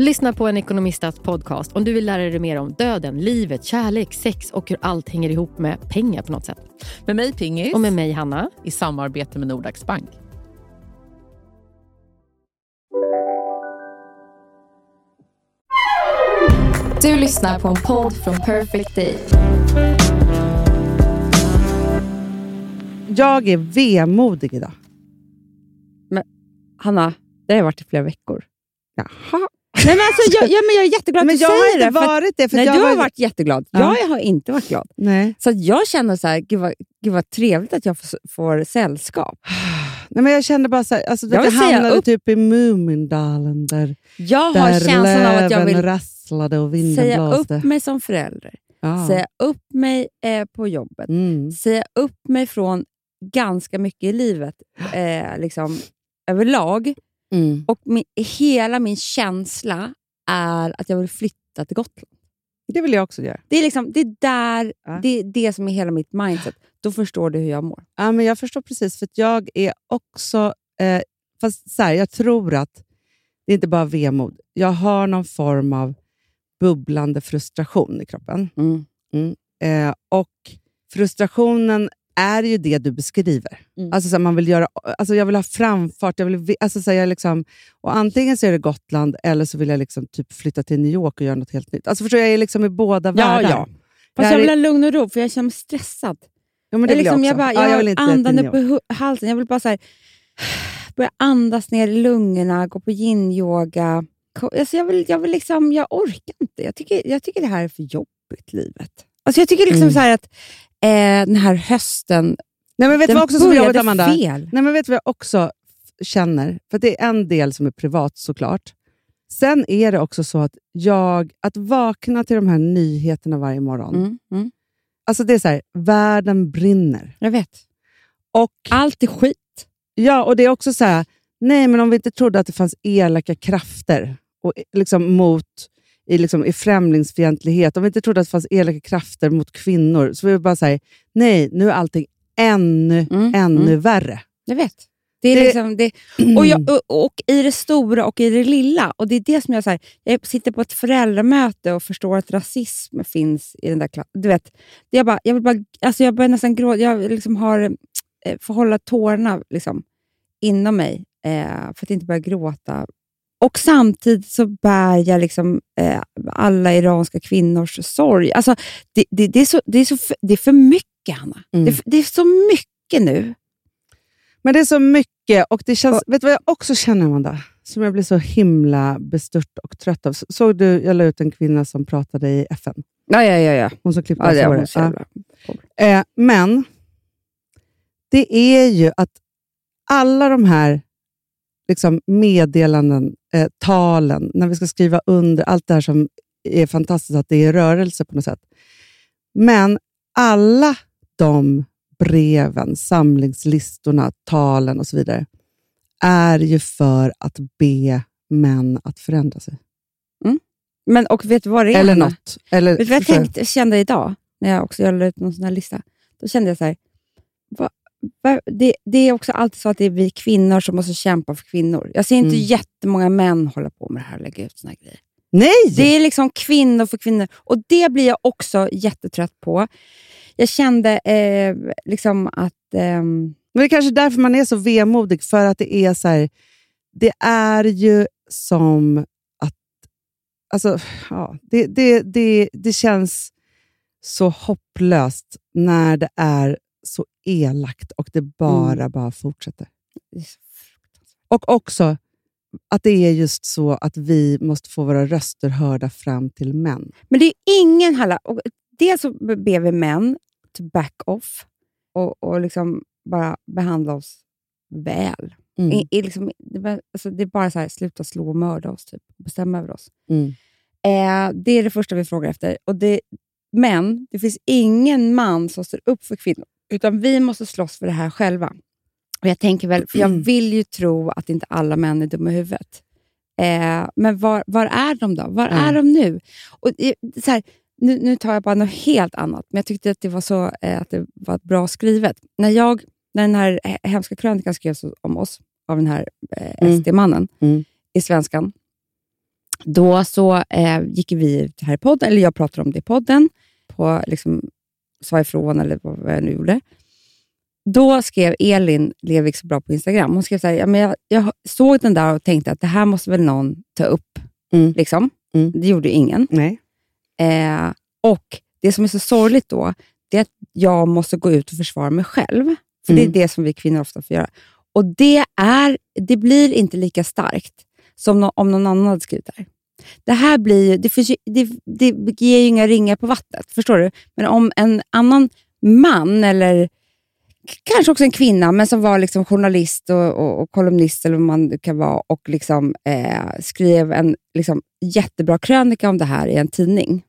Lyssna på en ekonomistats podcast om du vill lära dig mer om döden, livet, kärlek, sex och hur allt hänger ihop med pengar på något sätt. Med mig Pingis. Och med mig Hanna. I samarbete med Nordax Bank. Du lyssnar på en podd från Perfect Day. Jag är vemodig idag. Hanna, det har varit i flera veckor. Jaha. Nej, men alltså, jag, ja, men jag är jätteglad Men att du jag har säger inte det. för att- varit det. För nej, jag du har var- varit jätteglad. Ja. Jag har inte varit glad. Nej. Så jag känner så här, gud vad, gud vad trevligt att jag får, får sällskap. Nej, men jag kände bara så här, alltså, Jag jag säga hamnade upp- typ i Mumindalen där, Jag har där känslan av att jag löven vill rasslade och vinden säga blåste. upp mig som förälder. Ja. Säga upp mig eh, på jobbet. Mm. Säga upp mig från ganska mycket i livet eh, liksom, överlag. Mm. Och min, hela min känsla är att jag vill flytta till Gotland. Det vill jag också göra. Det är, liksom, det är där, Ja. det är det som är hela mitt mindset. Då förstår du hur jag mår. Ja, men jag förstår precis, för jag är också... Eh, fast så här, jag tror att det är inte bara vemod. Jag har någon form av bubblande frustration i kroppen. Mm. Eh, och frustrationen är ju det du beskriver. Mm. Alltså, så här, man vill göra, alltså, jag vill ha framfart. Jag vill, vi- alltså, så här, jag liksom, och antingen så är det Gotland eller så vill jag liksom, typ flytta till New York och göra något helt nytt. Alltså, förstår, jag Jag är liksom i båda Ja, världar. ja. Fast här jag vill är- ha lugn och ro, för jag känner mig stressad. Ja, men det jag, jag liksom, jag, bara, Ja, jag, jag vill inte upp i halsen. Jag vill bara så här, börja andas ner i lungorna, gå på yin-yoga. Alltså jag, vill, jag, vill liksom, jag orkar inte. Jag tycker, jag tycker det här är för jobbigt, livet. Alltså jag tycker liksom Mm. så att eh, den här hösten, Nej, men vet den vad också som Amanda? fel. Nej, men vet du vad jag också känner? För det är en del som är privat såklart. Sen är det också så att jag, att vakna till de här nyheterna varje morgon. Mm, mm. Alltså det är så här, världen brinner. Jag vet. Och, Allt är skit. ja, och det är också så här, nej men om vi inte trodde att det fanns elaka krafter och, liksom, mot, i, liksom, i främlingsfientlighet, om vi inte trodde att det fanns elaka krafter mot kvinnor, så vi bara säga nej, nu är allting ännu, Mm, ännu mm. värre. Jag vet. Det är Det- liksom, det, och, jag, och, och i det stora och i det lilla. Och det är det som jag, så här, jag sitter på ett föräldramöte och förstår att rasism finns i den där klassen. Du vet, det jag, bara, jag, vill bara, alltså jag börjar nästan gråta. Jag liksom har, eh, får hålla tårarna liksom, inom mig eh, för att inte börja gråta. Och samtidigt så bär jag liksom, eh, alla iranska kvinnors sorg. Alltså, det, det, det, är så, det, är så, det är för mycket, Hanna. Mm. Det, det är så mycket nu. Men det är så mycket och det känns... vet du vad jag också känner, Amanda? Som jag blir så himla bestört och trött av. Så- Såg du, jag la ut en kvinna som pratade i FN. Ja, ja, ja. ja. Hon som klippte Ja, är håret. Ja. Eh, men det är ju att alla de här liksom, meddelanden, eh, talen, när vi ska skriva under, allt det här som är fantastiskt att det är rörelse på något sätt. Men alla de breven, samlingslistorna, talen och så vidare är ju för att be män att förändra sig. Men och vet du vad det är? Eller något. Eller, Vet du vad jag tänkte, kände idag, när jag också jag la ut någon sån här lista? Då kände jag så här, va, va, det, det är också alltid så att det är vi kvinnor som måste kämpa för kvinnor. Jag ser inte Mm. jättemånga män hålla på med det här och lägga ut såna här grejer. Nej! Det är liksom kvinnor för kvinnor och det blir jag också jättetrött på. Jag kände eh, liksom att... ehm, Men det är kanske därför man är så vemodig, för att det är så här, det är ju som att... Alltså, ja, det, det, det, det känns så hopplöst när det är så elakt och det bara, Mm. bara fortsätter. Och också att det är just så att vi måste få våra röster hörda fram till män. Men det är ingen Halla. Och dels så ber vi män to back off och, och liksom bara behandla oss väl. Mm. I, i liksom, det, alltså, det är bara så här, sluta slå och mörda oss, typ. bestämma över oss. Mm. Eh, det är det första vi frågar efter. Och det, men det finns ingen man som står upp för kvinnor, utan vi måste slåss för det här själva. Och jag tänker väl, för jag vill ju tro att inte alla män är dumma i huvudet. Eh, men var, var är de då? Var Mm. är de nu? Och, eh, så här, nu? Nu tar jag bara något helt annat, men jag tyckte att det var så eh, att det var bra skrivet. När, jag, när den här he- hemska krönikan skrevs om oss, av den här eh, Mm. SD-mannen Mm. i Svenskan, då så eh, gick vi ut här i podden, eller jag pratade om det i podden, på liksom, sa ifrån eller vad jag nu gjorde. Då skrev Elin Levik så bra på Instagram. Hon skrev så här, ja, men jag, jag såg den där och tänkte att det här måste väl någon ta upp. Mm. Liksom. Mm. Det gjorde ingen. Nej. Eh, och Det som är så sorgligt då, det är att jag måste gå ut och försvara mig själv. För Mm. Det är det som vi kvinnor ofta får göra. Och det, är, det blir inte lika starkt som nå- om någon annan hade skrivit det här. Det här blir, ju- det, finns ju, det, det ger ju inga ringar på vattnet, förstår du? Men om en annan man, eller kanske också en kvinna, men som var liksom journalist och, och, och kolumnist, eller vad man nu kan vara, och liksom, eh, skrev en liksom, jättebra krönika om det här i en tidning.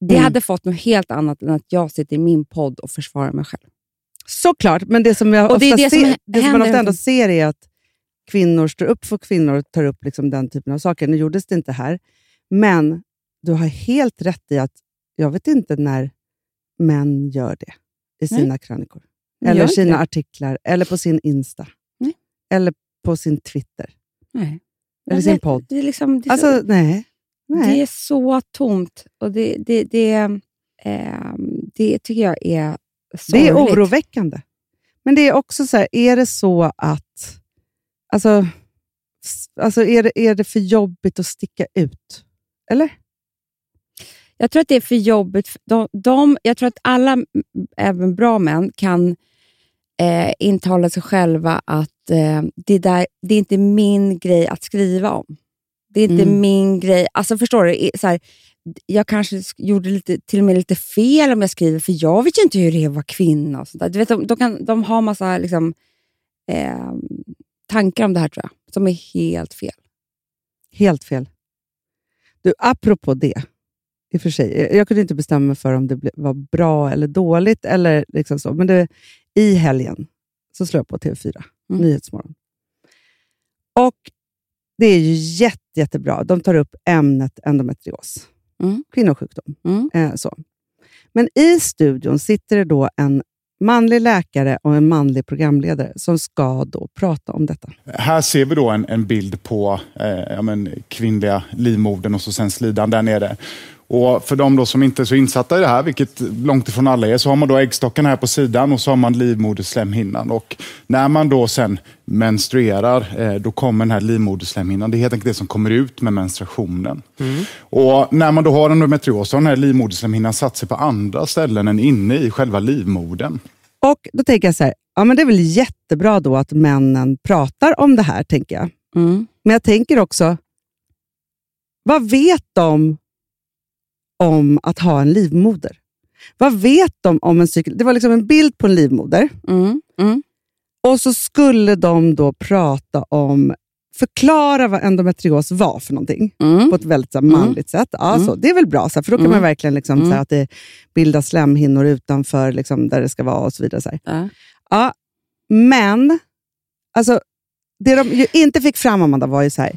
Det Mm. hade fått något helt annat än att jag sitter i min podd och försvarar mig själv. Såklart, men det som, jag Och det ofta det som ser, hä- det som man ofta ändå runt ser är att kvinnor står upp för kvinnor och tar upp liksom den typen av saker. Nu gjordes det inte här, men du har helt rätt i att jag vet inte när män gör det i Nej. sina krönikor. De gör Eller sina det. artiklar, eller på sin Insta. Nej. Eller på sin Twitter. Nej. Eller Jag sin podd. Det är, liksom, det är, Alltså, så, nej. nej. det är så tomt och det, det, det, eh, det tycker jag är Det är sorgligt. oroväckande. Men det är också så här, är det så att... Alltså, alltså är, det, är det för jobbigt att sticka ut? Eller? Jag tror att det är för jobbigt. De, de, jag tror att alla, även bra män, kan eh, intala sig själva att eh, det, där, det är inte min grej att skriva om. Det är inte Mm. min grej. Alltså Förstår du? Så här, jag kanske sk- gjorde lite, till och med lite fel om jag skriver, för jag vet ju inte hur det är att vara kvinna. Och sånt där. Du vet, de, de, kan, de har massa liksom, eh, tankar om det här, tror jag, som är helt fel. Helt fel. Du, apropå det. I och för sig, jag- jag kunde inte bestämma mig för om det var bra eller dåligt. eller liksom så. Men det, i helgen så slår jag på TV4, Mm. Nyhetsmorgon. Och det är ju jätte, jättebra. De tar upp ämnet endometrios, Mm. kvinnosjukdom. Mm. Eh, så. Men i studion sitter det då en manlig läkare och en manlig programledare som ska då prata om detta. Här ser vi då en, en bild på eh, ja, men, kvinnliga livmodern och så sen slidan där nere. Och för de då som inte är så insatta i det här, vilket långt ifrån alla är, så har man då äggstocken här på sidan och så har man livmoderslemhinnan. Och när man då sen menstruerar, eh, då kommer den här livmoderslemhinnan. Det är helt enkelt det som kommer ut med menstruationen. Och när man då har endometrios så har den här livmoderslemhinnan satt sig på andra ställen än inne i själva livmodern. Och Då tänker jag så här, ja, men det är väl jättebra då att männen pratar om det här, tänker jag. Mm. Men jag tänker också, vad vet de om att ha en livmoder? Vad vet de om en cykel? Det var liksom en bild på en livmoder Mm. Mm. och så skulle de då prata om, förklara vad endometrios var för någonting Mm. på ett väldigt så här, manligt sätt. Ja, Mm. så, det är väl bra, så här, för då kan Mm. man verkligen liksom, Mm. så här, att det bildas slemhinnor utanför liksom, där det ska vara och så vidare. Så här. Ja. Men alltså, det de inte fick fram, Amanda, var ju så här,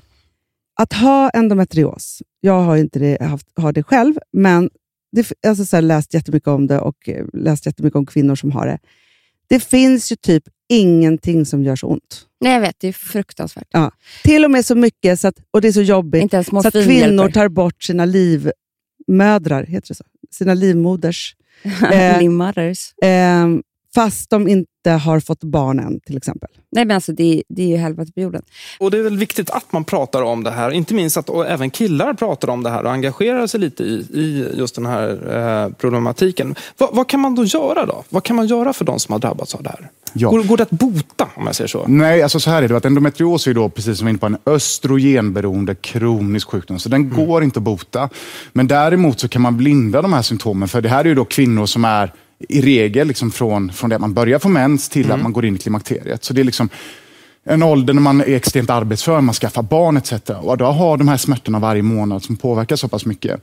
att ha endometrios. Jag har inte det, haft, har det själv, men det, f- alltså så läst jättemycket om det och eh, läst jättemycket om kvinnor som har det. Det finns ju typ ingenting som gör så ont. Nej, jag vet. Det är fruktansvärt. Till och med så mycket, så att, och det är så jobbigt, Inte ens så att kvinnor hjälper. tar bort sina livmödrar, heter det så? Sina livmoders. eh. Eh, fast de inte har fått barn än, till exempel. Nej, men alltså, det, det är ju helvete på jorden. Och det är väl viktigt att man pratar om det här. Inte minst att även killar pratar om det här och engagerar sig lite i, i just den här eh, problematiken. Va, vad kan man då göra då? Vad kan man göra för de som har drabbats av det här? Ja. Går, går det att bota om jag säger så? Nej, alltså så här är det. Att endometrios är då, precis som vi är inne på, en östrogenberoende kronisk sjukdom. Så den går inte att bota. Men däremot så kan man blinda de här symptomen. För det här är ju då kvinnor som är i regel liksom från, från det att man börjar få mens till att man går in i klimakteriet. Så det är liksom en ålder när man är extremt arbetsför, man skaffar barn etc. Och då har de här smärtorna varje månad som påverkar så pass mycket.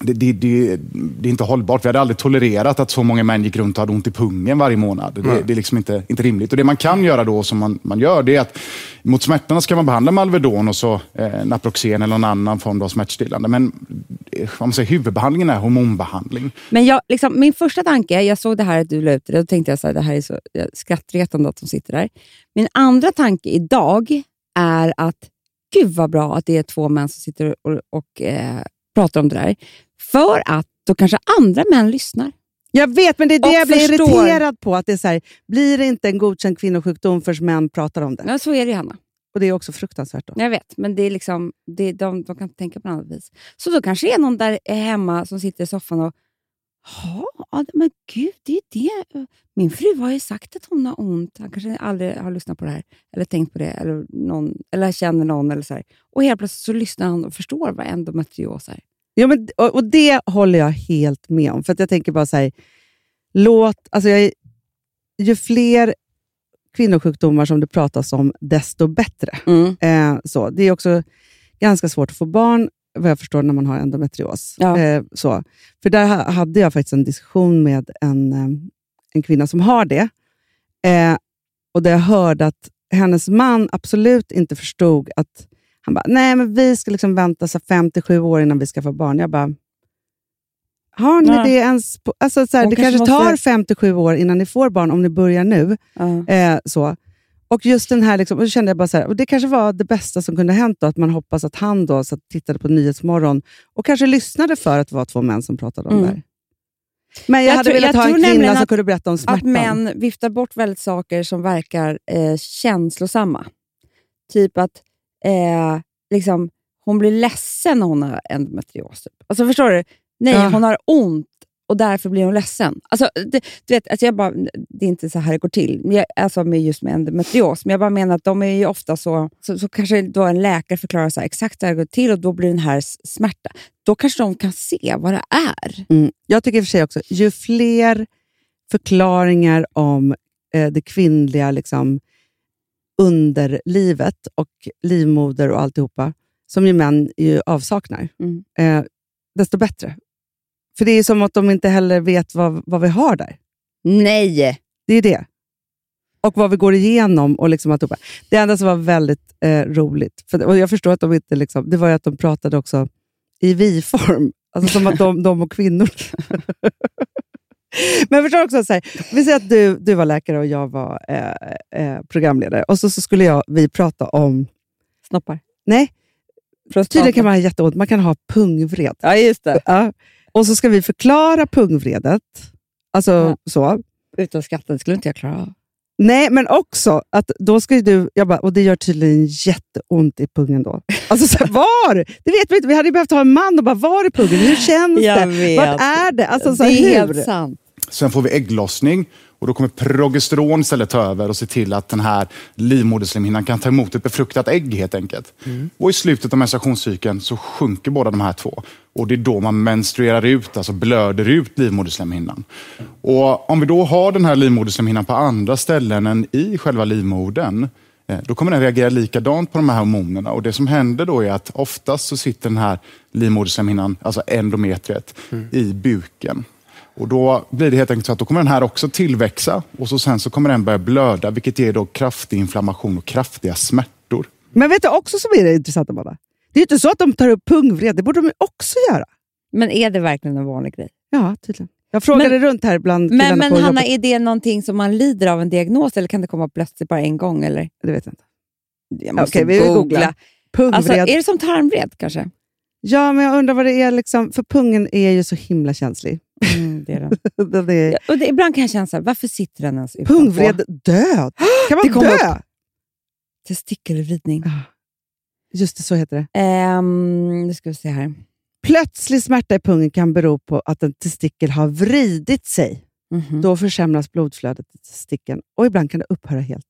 Det, det, det, det är inte hållbart. Vi hade aldrig tolererat att så många män gick runt och hade ont i pungen varje månad. Det, det är liksom inte, inte rimligt. Och Det man kan göra då, som man, man gör, det är att mot smärtorna ska man behandla med Alvedon och så eh, Naproxen eller någon annan form av smärtstillande. Men eh, om man säger, huvudbehandlingen är hormonbehandling. Men jag, liksom, min första tanke, jag såg det här att du la ut det, då tänkte jag så här, det här är så skrattretande att de sitter där. Min andra tanke idag är att gud vad bra att det är två män som sitter och, och eh, pratar om det där. För att då kanske andra män lyssnar. Jag vet, men det är det jag blir förstår. irriterad på. Att det är så här, blir det inte en godkänd kvinnosjukdom förrän män pratar om det? Ja, så är det Hanna. Och det är också fruktansvärt. Då. Jag vet, men det är liksom, det, de, de kan inte tänka på något annat vis. Så då kanske det är någon där hemma som sitter i soffan och Ja, men gud, det är det. Min fru har ju sagt att hon har ont. Han kanske aldrig har lyssnat på det här, eller tänkt på det, eller, någon, eller känner någon. Eller så här. Och helt plötsligt så lyssnar han och förstår vad endometrios är. Ja, men, och, och det håller jag helt med om. För att jag tänker bara så här, låt, alltså jag, ju fler kvinnosjukdomar som det pratas om, desto bättre. Eh, så. Det är också ganska svårt att få barn, vad jag förstår, när man har endometrios. Ja. Eh, så. För där ha- hade jag faktiskt en diskussion med en, eh, en kvinna som har det. Eh, och där jag hörde att hennes man absolut inte förstod att han bara, nej men vi ska liksom vänta så 57 år innan vi ska få barn. Jag bara, har ni Nej. det ens? På, alltså så här, det kanske kanske tar måste- 57 år innan ni får barn om ni börjar nu. Ja. Eh, så. Och just den här, liksom, och kände jag bara så här, och det kanske var det bästa som kunde hänt då, att man hoppas att han då så att tittade på Nyhetsmorgon och kanske lyssnade för att det var två män som pratade om Mm. det här. Men jag, Jag hade tror- velat jag ha en kvinna nämligen som att- kunde berätta om Att smärtan. män viftar bort väldigt saker som verkar eh, känslosamma. Typ att eh, liksom, hon blir ledsen när hon har endometrios. Typ. Alltså, förstår du? Nej, Ja. hon har ont och därför blir hon ledsen. Alltså, det, du vet, alltså jag bara, det är inte så här det går till, Men jag, alltså med just med endometrios. Men jag bara menar att de är ju ofta så, så, så kanske då en läkare förklarar så här, exakt hur det går till och då blir den här smärta. Då kanske de kan se vad det är. Mm. Jag tycker i och för sig också, ju fler förklaringar om eh, det kvinnliga liksom, underlivet och livmoder och alltihopa, som ju män ju avsaknar, Mm. eh, desto bättre. För det är som att de inte heller vet vad, vad vi har där. Nej! Det är det. Och vad vi går igenom. och liksom alltihopa. Det enda som var väldigt eh, roligt, för, och jag förstår att de inte... Liksom, det var ju att de pratade också i vi-form. Alltså som att de, de och kvinnor... Men jag förstår också, så här, vi säger att du, du var läkare och jag var eh, eh, programledare. Och så, så skulle jag, vi prata om... Snoppar. Nej, Prostata. tydligen kan man ha jätteont. Man kan ha pungvred. Ja, just det. Ja. Och så ska vi förklara pungvredet. Alltså Ja. så. Utan det skulle inte jag klara av. Nej, men också att då ska du... Jag bara, och det gör tydligen jätteont i pungen då. Alltså så här, var? Det vet vi inte. Vi hade behövt ha en man och bara, var i pungen? Hur känns Jag det? vet. Vart är det? Alltså, så det här, är hur? helt sant. Sen får vi ägglossning och då kommer progesteron istället ta över och se till att den här livmoderslemhinnan kan ta emot ett befruktat ägg helt enkelt. Och i slutet av menstruationscykeln så sjunker båda de här två. Och det är då man menstruerar ut, alltså blöder ut livmoderslemhinnan. Och om vi då har den här livmoderslemhinnan på andra ställen än i själva livmodern, eh, då kommer den reagera likadant på de här hormonerna. Och det som händer då är att oftast så sitter den här livmoderslemhinnan, alltså endometriet, i buken. Och Då blir det helt enkelt så att då kommer den här också tillväxa och så sen så kommer den börja blöda vilket ger då kraftig inflammation och kraftiga smärtor. Men vet du också som är det intressanta, Amanda? Det är ju inte så att de tar upp pungvred. Det borde de också göra. Men är det verkligen en vanlig grej? Ja, tydligen. Jag frågade runt här bland Men, men på Hanna, jobbet. är det någonting som man lider av en diagnos eller kan det komma plötsligt bara en gång? Eller? Det vet jag inte. Jag måste Okej, vi googla. googlar. Pungvred. Alltså, är det som tarmvred kanske? Ja, men jag undrar vad det är. Liksom, för pungen är ju så himla känslig. Mm, det är den. Den är, Ja, och det, ibland kan jag känna så här, varför sitter den ens utanpå? pungvred död. Kan Det man kommer dö? Testikelvridning. Just det, så heter det. Um, nu ska vi se här. Plötslig smärta i pungen kan bero på att en testikel har vridit sig. Mhm. Då försämras blodflödet i testikeln och ibland kan det upphöra helt.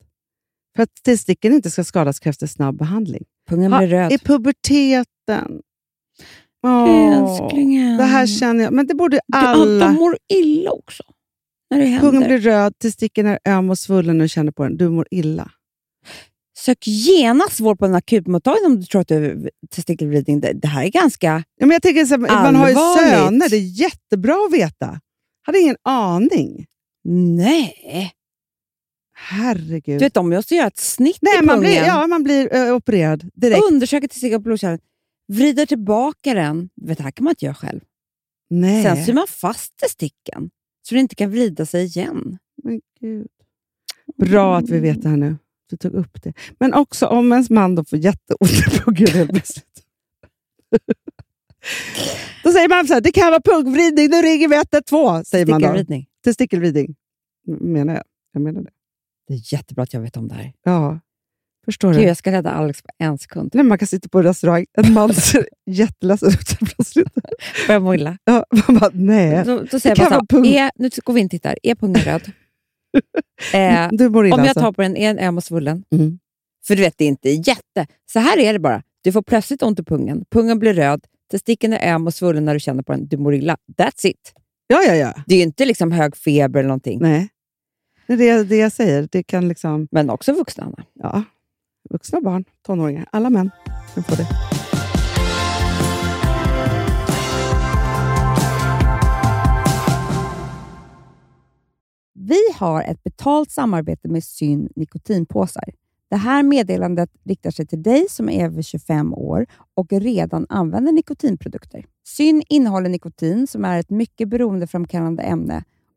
För att testikeln inte ska skadas krävs det snabb behandling. Pungen Ha, blir röd. I puberteten. Åh, Älsklingen. det här känner jag. Men det borde alla... De mår illa också. När det händer. Pungen blir röd, testikeln är öm och svullen och känner på den. Du mår illa. Sök genast vård på en akutmottagning om du tror att du har testikelvridning. Det, det här är ganska... Ja, men jag tänker, så, här, man har ju söner, det är jättebra att veta. Hade ingen aning. Nej! Herregud. Du vet, de måste göra ett snitt Nej, i man pungen. blir, ja, man blir eh, opererad direkt. Undersöka testikel och blodkärlen. Vrider tillbaka den. Vet, det här kan man inte göra själv. Nej. Sen syr man fast testikeln så den inte kan vrida sig igen. Men gud. Bra att vi vet det här nu. Du tog upp det. Men också om ens man då får jätteont helt plötsligt. Då säger man så här, det kan vara pungvridning, nu ringer vi 112. Säger man då. Testikelvridning. Menar jag. Jag menar det. Det är jättebra att jag vet om det här. Ja. Förstår Gud, du? jag ska rädda Alex på en sekund. Nej, man kan sitta på en restaurang, en man ser jätteledsen ut plötsligt. Börjar må illa. Ja, man bara, nej. Då, då säger jag bara så är, nu går vi in och tittar. Är pungen röd? eh, Du mår illa om jag alltså. tar på den, är och svullen? Mm. För du vet, det är inte jätte... Så här är det bara. Du får plötsligt ont i pungen. Pungen blir röd. Testikeln är öm och svullen när du känner på den. Du mår illa. That's it. Ja, ja, ja. Det är ju inte liksom hög feber eller någonting. Nej. Det är det jag säger. Det kan liksom... Men också vuxna, Anna. Ja, vuxna barn, tonåringar, alla män kan få det. Vi har ett betalt samarbete med Syn nikotinpåsar. Det här meddelandet riktar sig till dig som är över 25 år och redan använder nikotinprodukter. Syn innehåller nikotin som är ett mycket beroendeframkallande ämne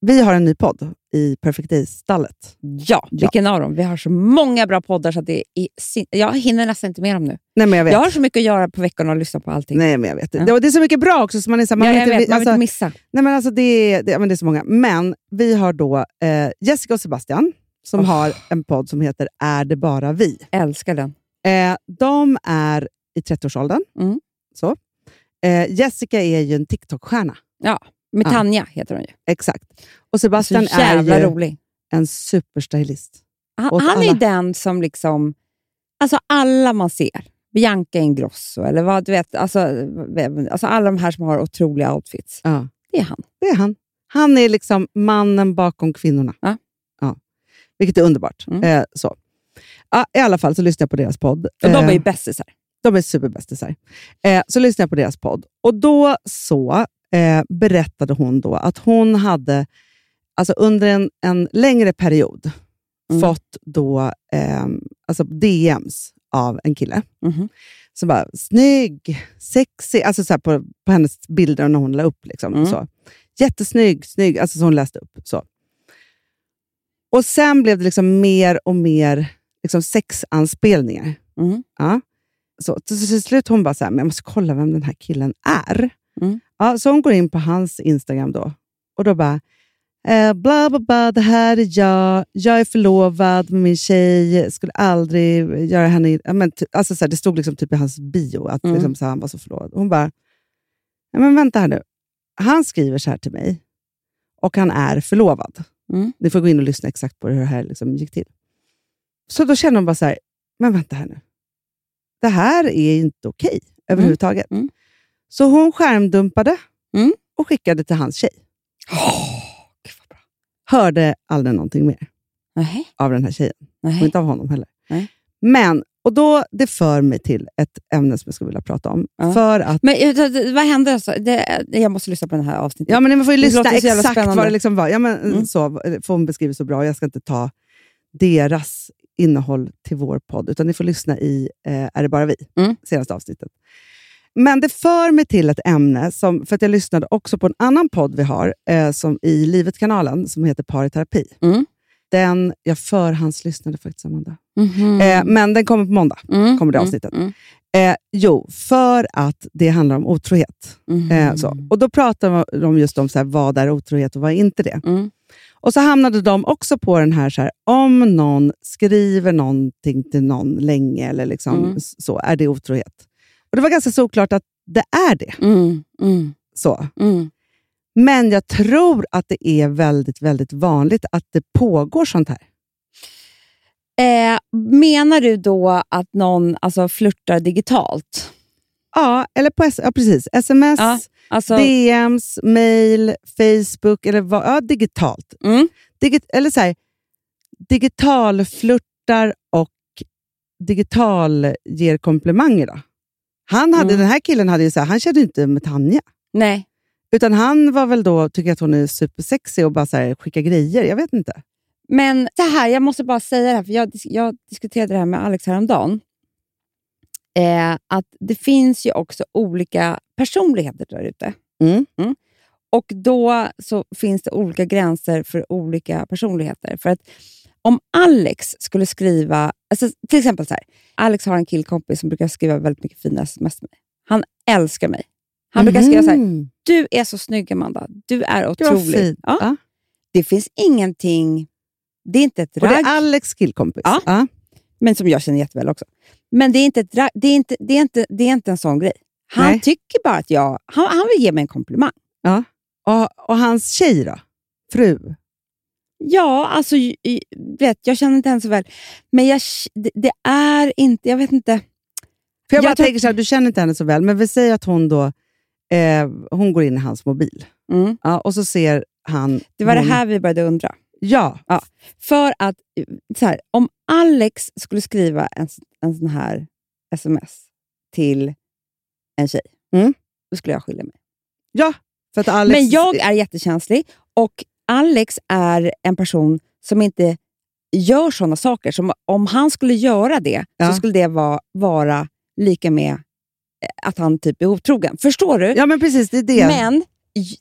Vi har en ny podd i Perfect Days-stallet. Ja, vilken av dem? Vi har så många bra poddar så att det är sin- jag hinner nästan inte med dem nu. Nej, men jag vet. Jag har så mycket att göra på veckorna och lyssna på allting. Nej, men jag vet. Ja. Det, är så mycket bra också. Så man är så man ja, vill jag inte, vet, man vill alltså, inte missa. Nej, men alltså det, är- det, ja, men det är så många. Men vi har då eh, Jessica och Sebastian som Oh. har en podd som heter Är det bara vi? Älskar den. Eh, de är i 30-årsåldern. Mm. Så. Eh, Jessica är ju en TikTok-stjärna. Med Ja. Tanja heter hon ju. Exakt. Och Så Sebastian jävla är ju rolig. en superstylist. Han, han är den som liksom... Alltså alla man ser. Bianca Ingrosso eller vad du vet. Alltså, alltså alla de här som har otroliga outfits. Ja. Det är han. Det är han. Han är liksom mannen bakom kvinnorna. Ja. Ja. Vilket är underbart. Mm. Eh, så. Ja, I alla fall så lyssnar jag på deras podd. Och de är Eh, ju bästisar. De är superbästisar. Eh, så lyssnade jag på deras podd. Och då så eh, berättade hon då att hon hade alltså under en, en längre period Mm. fått då, eh, alltså DMs av en kille. Mhm. som bara, snygg, sexig, alltså så på, på hennes bilder när hon la upp. Liksom, Mm. så. Jättesnygg, snygg, alltså så hon läste upp. Så. Och sen blev det liksom mer och mer liksom sexanspelningar. Mm. Ja. Så till slut hon bara så här, men jag måste kolla vem den här killen är. Mm. Ja, så hon går in på hans Instagram då och då bara, eh, bla bla bla, det här är jag, jag är förlovad med min tjej, skulle aldrig göra henne... Men, alltså, så här, det stod liksom typ i hans bio att Mm. liksom, så här, han var så förlovad. Hon bara, ja, men vänta här nu. Han skriver så här till mig och han är förlovad. Mm. Ni får gå in och lyssna exakt på hur det här liksom gick till. Så då känner hon bara så här, men vänta här nu. Det här är inte okej överhuvudtaget. Mm. Så hon skärmdumpade Mm. och skickade till hans tjej. Vad bra. Hörde aldrig någonting mer Nej. av den här tjejen. Och Nej. inte av honom heller. Nej. Men, och då, det för mig till ett ämne som jag skulle vilja prata om. Ja. För att, Men eh, det- det- vad hände? Alltså? Det, jag måste lyssna på den här avsnittet. ja, men ni får ju Det lyssna exakt vad det liksom var. Ja, men, Mm. så, för hon beskriver så bra. Jag ska inte ta deras innehåll till vår podd, utan ni får lyssna i eh, Är det bara vi? Mm. Senaste avsnittet. Men det för mig till ett ämne, som, för att jag lyssnade också på en annan podd vi har eh, som i Livet-kanalen, som heter Par i terapi. Mm. Den, jag förhandslyssnade faktiskt, Amanda. Mhm. Eh, men den kommer på måndag. Mm, kommer det mm, avsnittet. mm, Eh, jo, för att det handlar om otrohet. mhm. Eh, så. Och Då pratar de just om så här, vad är otrohet och vad är inte det. Mm. Och så hamnade de också på den här, så här om någon skriver någonting till någon länge, eller liksom, Mm. så, är det otrohet? Och Det var ganska såklart att det är det. Mm, mm, Så. mm. Men jag tror att det är väldigt, väldigt vanligt att det pågår sånt här. Eh, menar du då att någon alltså, flörtar digitalt? Ja, eller på ja, precis. sms, Ja, Alltså, DMs, mail, Facebook, eller vad, ja, digitalt. mm, Digit, eller så här, digitalflörtar och digital ger komplimanger. Då. Han hade, Mm. Den här killen hade ju så här, han kände inte med Tanja. nej. Utan han var väl då, tycker att hon är supersexig och bara så här, skickar grejer. Jag vet inte. Men så här, jag måste bara säga det här, för jag, jag diskuterade det här med Alex häromdagen. Eh, att det finns ju också olika personligheter där ute. Mm. Och då så finns det olika gränser för olika personligheter. För att om Alex skulle skriva Alltså, till exempel så här. Alex har en killkompis som brukar skriva väldigt mycket fina sms med mig. Han älskar mig. Han brukar skriva så här, Mhm. du är så snygg Amanda. Du är otrolig. Ja. Ja. Det finns ingenting, det är inte ett Och det ragg, är Alex killkompis. Ja. Ja. men som jag känner jätteväl också. Men det är inte, ett ragg, det är inte, det är inte, det är inte en sån grej. Han Nej. tycker bara att jag, han, han vill ge mig en komplimang. Och, och hans tjej då? Fru? Ja, alltså, vet, jag känner inte henne så väl. Men jag, det, det är inte, jag vet inte. För jag bara Jag tänker så här, du känner inte henne så väl, men vi säger att hon då eh, hon går in i hans mobil. Mm. Ja, och så ser han... Det var hon, det här vi började undra. Ja, För att, så här, om Alex skulle skriva en, en sån här sms till en tjej, Mm. då skulle jag skilja mig. ja. För att Alex, Men jag är jättekänslig och Alex är en person som inte gör såna saker. Som om han skulle göra det, Ja. så skulle det vara, vara lika med eh, att han typ är otrogen. Förstår du? Ja, men precis. Det är det. Men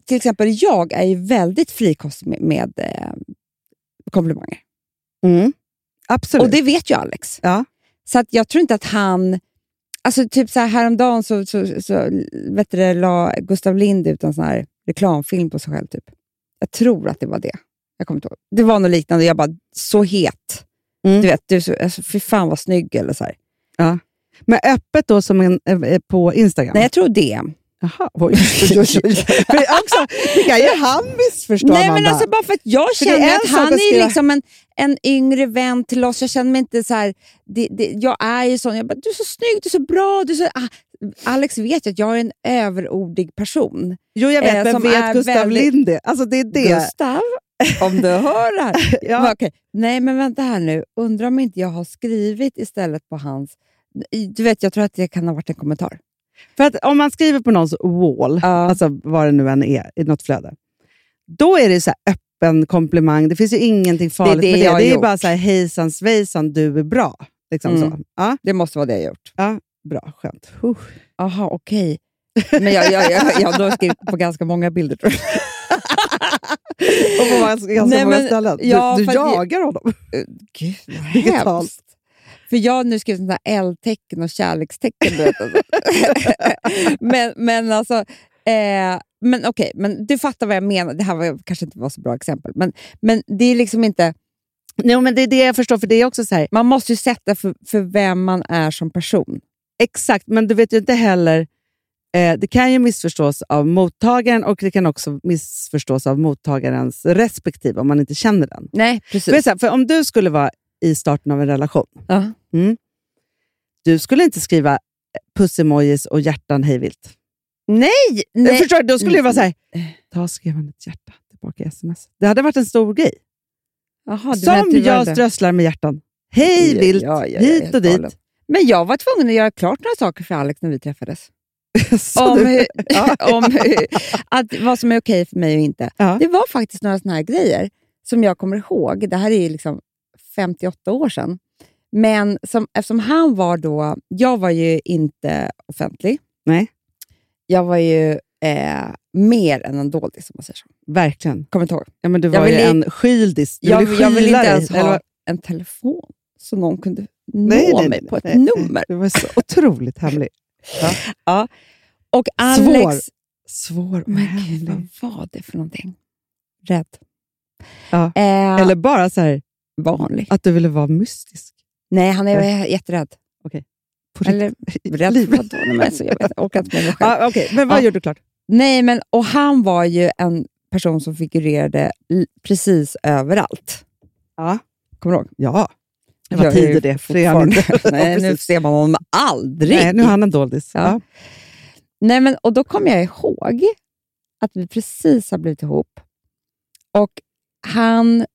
till exempel jag är ju väldigt frikostig med, med eh, komplimanger. Mm. Absolut. Och det vet ju Alex. Ja. Så att jag tror inte att han... Alltså typ så här, häromdagen så, så, så vet du, det, la Gustav Lind ut en sån här reklamfilm på sig själv. Typ. Jag tror att det var det. Jag kommer inte ihåg. Det var något liknande. Jag bara, så het. Mm. Du vet, du, alltså, fy fan vad snygg. Eller så här. Men öppet då som en, eh, på Instagram? Nej, jag tror det. Jaha, oj, oj, oj, oj. För också, det kan ju han missförstå, Nej, men Amanda. alltså bara för att jag För känner att han är liksom en, en yngre vän till oss. Jag känner mig inte så här... Det, det, jag är ju sån. Jag bara, du är så snygg, du är så bra. Du är så, ah. Alex vet ju att jag är en överordig person. Jo, jag vet, eh, men vet Gustav väldigt- Lind det? Alltså, det är det. Gustav, om du hör det här. Ja. Men okej. Nej, men vänta här nu. Undrar om inte jag har skrivit istället på hans... Du vet, jag tror att det kan ha varit en kommentar. För att om man skriver på någons wall, Ja. alltså vad det nu än är, i något flöde, då är det så här öppen komplimang. Det finns ju ingenting farligt det med jag det. Det är gjort. bara så här, hejsan svejsan, du är bra. Liksom Mm. så. Ja, Det måste vara det jag gjort. Bra, skönt. Jaha, okej. Men jag, jag, jag, jag har skrivit på ganska många bilder, tror jag. Och på ganska Nej, många men- ställen. Du, ja, du att jag- jagar honom. Gud, vad hemskt. För jag har nu skrivit sådana eldtecken och kärlekstecken. Vet, alltså. men, men alltså, eh, men okej, men du fattar vad jag menar. Det här var, kanske inte var så bra exempel, men, men det är liksom inte... Nej, men det är det jag förstår, för det är också så här, Man måste ju sätta för, för vem man är som person. Exakt, men du vet ju inte heller, eh, det kan ju missförstås av mottagaren och det kan också missförstås av mottagarens respektive om man inte känner den. Nej, precis. här, för om du skulle vara i starten av en relation, Ja. du skulle inte skriva pussemojis och hjärtan hejvilt. Nej, nej. Mm. förstår, då skulle det vara så här, ta och skriva ett hjärta tillbaka i sms. Det hade varit en stor grej. Menar Som jag strösslar med hjärtan. Hej vilt, Ja, ja, ja, hit och dit. galen. Men jag var tvungen att göra klart några saker för Alex när vi träffades. Om, hur, om hur, att, vad som är okej för mig och inte. Ja. Det var faktiskt några såna här grejer som jag kommer ihåg. Det här är ju liksom 58 år sedan. Men som, eftersom han var då... Jag var ju inte offentlig. Nej. Jag var ju eh, mer än en doldis, om man säger så. Verkligen. Kommer inte ihåg. Ja, men du Jag var ju vill i- en skyldis. Du Jag, ville jag skyla inte dig, ens eller ha en telefon så någon kunde nå Nej, nej, mig på ett nej, nummer. Du var så otroligt hemlig. Och Alex... Svår och Men gud, vad var det för någonting? Rädd. Ja. Eh, Eller bara så här, vanlig. att du ville vara mystisk. Nej, han är jätterädd. På Eller riktigt. rädd för Livet. vadå? Nej, men alltså, jag, vet, orkar inte med mig själv. Ja, Okej, men vad Ja. gjorde du klart? Nej, men och han var ju en person som figurerade precis överallt. Ja. Kommer du ihåg? Ja. Det var tider det. fortfarande- inte. Nej, nu ser man honom aldrig. Nej, nu är han en doldis. Ja. Ja. Nej, men, och då kom jag ihåg att vi precis har blivit ihop. Och han,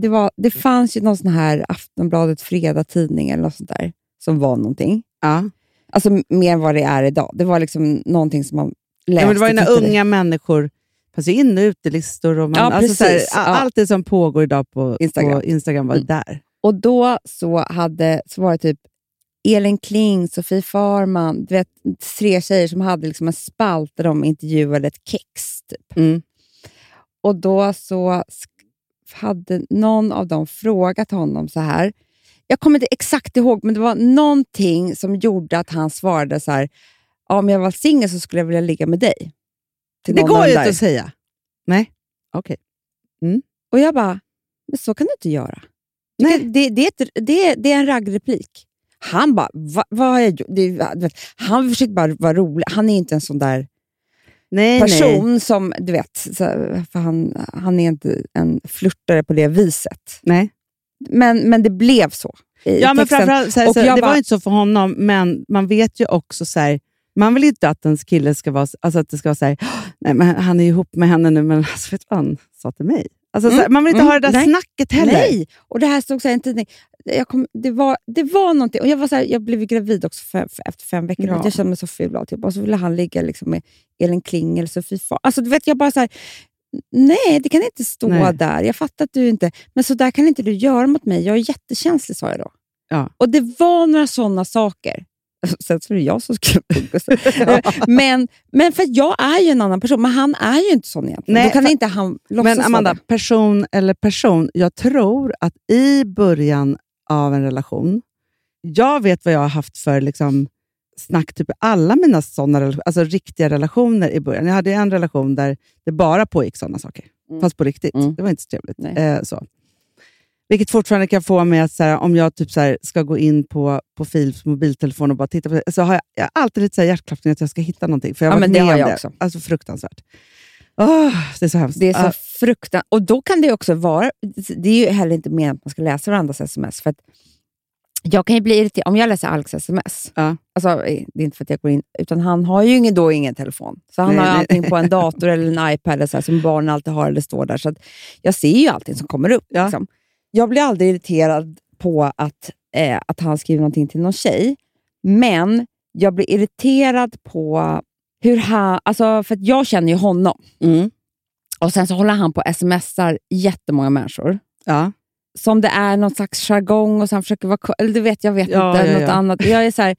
det, var, det fanns ju någon sån här Aftonbladet Fredag-tidning eller något sånt där som var någonting. Ja. Alltså mer än vad det är idag. Det var liksom någonting som man läste. Ja, men det var ju när unga människor, fanns in och utelistor och man, Ja, alltså så här, allt det som pågår idag på Instagram. Instagram, på Instagram var Mm. där. Och då så, hade, så var det typ Elin Kling, Sofie Farman, du vet, tre tjejer som hade liksom en spalt där de intervjuade ett kex. Typ. Mm. Och då så hade någon av dem frågat honom så här. jag kommer inte exakt ihåg, men det var någonting som gjorde att han svarade så här, om jag var singel så skulle jag vilja ligga med dig. Till Det går ju inte att säga. Nej, okej. Och jag bara, men så kan du inte göra. Nej. Det, det, det, det, är- en raggreplik. Han bara, Va, vad har jag gjort? Han försöker bara vara rolig. Han är inte en sån där Nej, person nej. som, du vet, för han, han är inte en flörtare på det viset. nej. Men, men det blev så. Ja, men framförallt, så här, så, det bara- var inte så för honom, men man vet ju också så här, man vill inte att ens kille ska vara, alltså att det ska vara så här, nej men han är ihop med henne nu, men alltså, vet du vad han sa till mig? Alltså, Mm, man vill inte mm, ha det där nej. snacket heller. Nej, och det här stod så här i en tidning. Jag kom, det, var, det var någonting, och jag, var så jag blev gravid också för, för, efter fem veckor. Ja. Jag kände mig så ful och, alltihop. och så ville han ligga liksom med Elin Kling eller Sofie Far. Alltså, du vet, jag bara så nej det kan inte stå Nej. där. Jag fattar att du inte, men så där kan inte du göra mot mig. Jag är jättekänslig, sa jag då. Ja. Och det var några sådana saker. Sen så är det jag som skulle umgås. men, men för jag är ju en annan person, men han är ju inte sån egentligen. Nej, Då kan för- inte han låtsas Men Amanda, det. person eller person, jag tror att i början av en relation, jag vet vad jag har haft för liksom, snack, typ alla mina såna alltså riktiga relationer i början. Jag hade en relation där det bara pågick sådana saker, Mm. fast på riktigt. Mm. Det var inte så trevligt. Eh, så. Vilket fortfarande kan få mig att, så här, om jag typ så här, ska gå in på, på Philips mobiltelefon och bara titta på det, så har jag, jag har alltid lite så här hjärtklappning att jag ska hitta någonting. För jag Ja, har men varit det har jag det. också. Alltså fruktansvärt. Åh, det är så hemskt. Det är så Ah, fruktansvärt. Och då kan det också vara... Det är ju heller inte meningen att man ska läsa varandras sms. För jag kan ju bli irriterad om jag läser Alex sms. Ja. Alltså, eh, det är inte för att jag går in, utan han har ju ingen, då ingen telefon. Så han Nej, har nej. allting på en dator eller en iPad eller så här, som barn alltid har eller står där. Så att jag ser ju allting som kommer upp. Ja. Liksom. Jag blir aldrig irriterad på att, eh, att han skriver någonting till någon tjej, men jag blir irriterad på hur han... Alltså, för jag känner ju honom. mm. Och Sen så håller han på och smsar jättemånga människor. Ja. Som det är någon slags jargong och så han försöker vara... Eller du vet, jag vet Ja, inte. ja, något ja. annat. Jag är så här,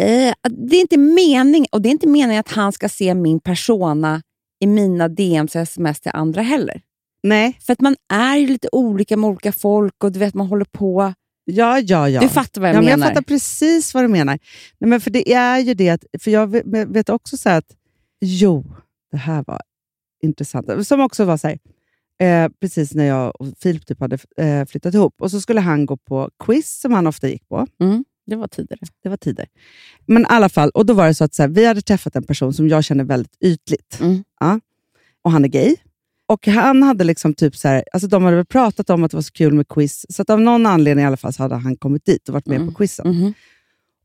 eh, det är inte mening och det är inte meningen att han ska se min persona i mina DMs och sms till andra heller. Nej, För att man är ju lite olika med olika folk och du vet, man håller på. ja, ja, ja. Du fattar vad jag ja, men menar. Jag fattar precis vad du menar. Nej, men för det är ju det, att, för jag vet- också så att, jo, det här var intressant. Som också var så här, eh, precis när jag och Filip typ hade eh, flyttat ihop. Och så skulle han gå på quiz, som han ofta gick på. Mm, det var tidigare. Det var tider. Men i alla fall, och då var det så att så här, vi hade träffat en person som jag känner väldigt ytligt. Mm. Ja. Och han är gay. Och han hade liksom typ så här, alltså de hade väl pratat om att det var så kul med quiz, så att av någon anledning i alla fall så hade han kommit dit och varit med Mm. på quizen. Mhm.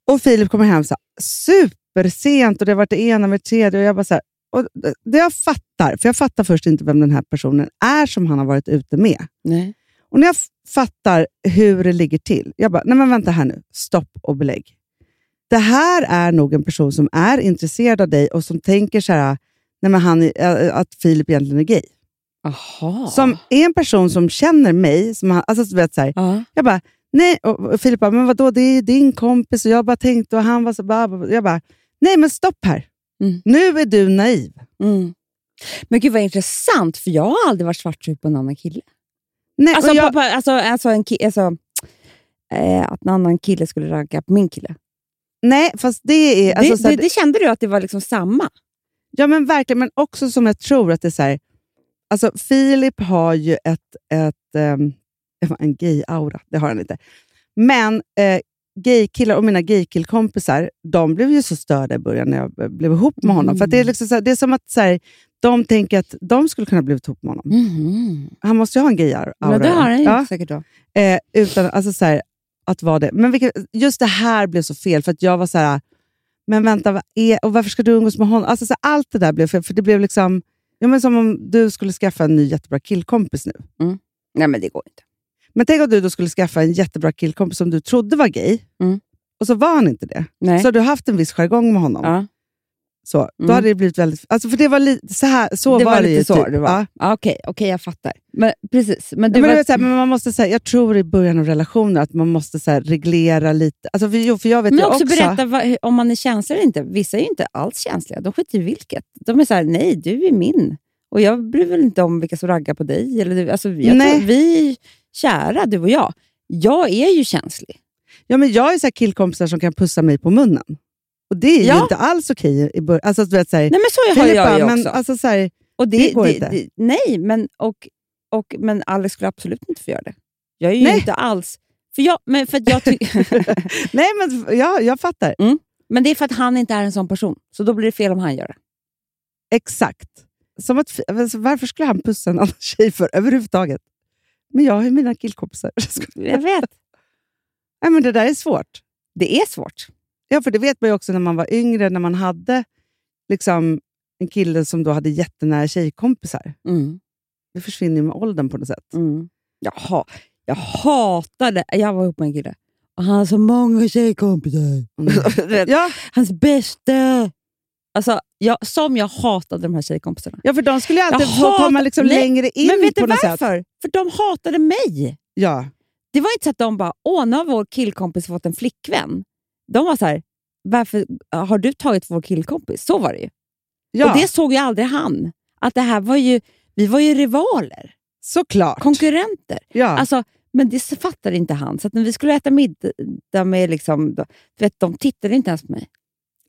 Och Filip kommer hem så här, supersent och det har varit det ena med det tredje. Och jag bara så här, och det- jag fattar, för jag fattar först inte vem den här personen är som han har varit ute med. Nej. Och när jag fattar hur det ligger till, jag bara, nej men vänta här nu, stopp och belägg. Det här är nog en person som är intresserad av dig och som tänker så här, nej men han, att Filip egentligen är gay. Aha. Som är en person som känner mig, som han, alltså, vet, så här, Ja. jag bara, nej, och och Filip bara, men vadå, det är din kompis och jag bara tänkte och han var så bara, jag bara, nej men stopp här. Mm. Nu är du naiv. Mm. Men gud vad intressant, för jag har aldrig varit svartsjuk på en annan kille. Nej, Alltså, jag, på, på, alltså, alltså, en ki- alltså eh, att en annan kille skulle ragga på min kille. nej, fast det är... Alltså, det, det, det kände du att det var liksom samma? Ja, men verkligen. Men också som jag tror att det är så här, alltså Filip har ju ett, ett, ehm, en gay-aura. Det har han inte. Men eh, gaykillar och mina gaykillkompisar, de blev ju så störda i början när jag blev ihop med honom. För att det, är liksom så här, det är som att så här, de tänker att de skulle kunna bli ihop med honom. Mhm. Han måste ju ha en gay-aura. Men det har han ja, säkert då. eh, utan, alltså så här, att vara det. Men vilket, just det här blev så fel, för att jag var så här, men vänta, vad är, och varför ska du umgås med honom? Alltså, så allt det där blev fel, för det blev liksom ja, men som om du skulle skaffa en ny jättebra killkompis nu. Nej, men det går inte. Men tänk om du då skulle skaffa en jättebra killkompis som du trodde var gay, Mm. och så var han inte det. Nej. Så har du haft en viss jargong med honom. ja. Så, då Mm. hade det blivit väldigt... Alltså, för det var lite så här, så det var, var det ju. så typ. det var. Ja. Ja. Okej, okej, jag fattar. Men, precis. Men Men, var, vet, så här, men man måste säga, jag tror i början av relationer att man måste så här, reglera lite. Alltså, för, jo, för jag vet men också, också berätta vad, om man är känslig eller inte. Vissa är ju inte alls känsliga. De skiter i vilket. De är så här, nej, du är min. Och jag bryr väl inte om vilka som raggar på dig. Eller du, alltså, jag Nej. tror, vi är kära, du och jag. Jag är ju känslig. Ja, men jag är så killkompisar som kan pussa mig på munnen. Och det är ju Ja. inte alls okej i början. Alltså, du vet, så här, Nej, men så har jag ju men, också. alltså, så här, och det går inte. nej, men, och, och, men Alex skulle absolut inte få göra det. Jag är ju Nej. inte alls... För jag, men, för jag nej, men ja, jag fattar. men det är för att han inte är en sån person. Så då blir det fel om han gör det. Exakt. Som att, alltså, varför skulle han pussa en annan tjej för överhuvudtaget? Men jag har ju mina killkompisar. Jag vet. Nej, men det där är svårt. Det är svårt. Ja, för det vet man ju också när man var yngre, när man hade liksom, en kille som då hade jättenära tjejkompisar. Mm. Det försvinner ju med åldern på något sätt. Mm. Jag, ha, jag hatade... Jag var ihop med en kille och han har så många tjejkompisar. Vet, Ja, Hans bästa... Alltså, jag, som jag hatade de här tjejkompisarna. ja, för de skulle ju alltid få komma liksom Nej, längre in Men vet på du något sätt. varför? För de hatade mig. Ja. Det var inte så att de bara, åh, nu har vår killkompis fått en flickvän. De var så här, varför har du tagit vår killkompis? Så var det ju. Ja, Och det såg ju aldrig han. Att det här var ju, vi var ju rivaler, såklart. konkurrenter. ja. Alltså, men det fattade inte han. Så att när vi skulle äta middag med... Liksom, då, vet, de tittade inte ens på mig.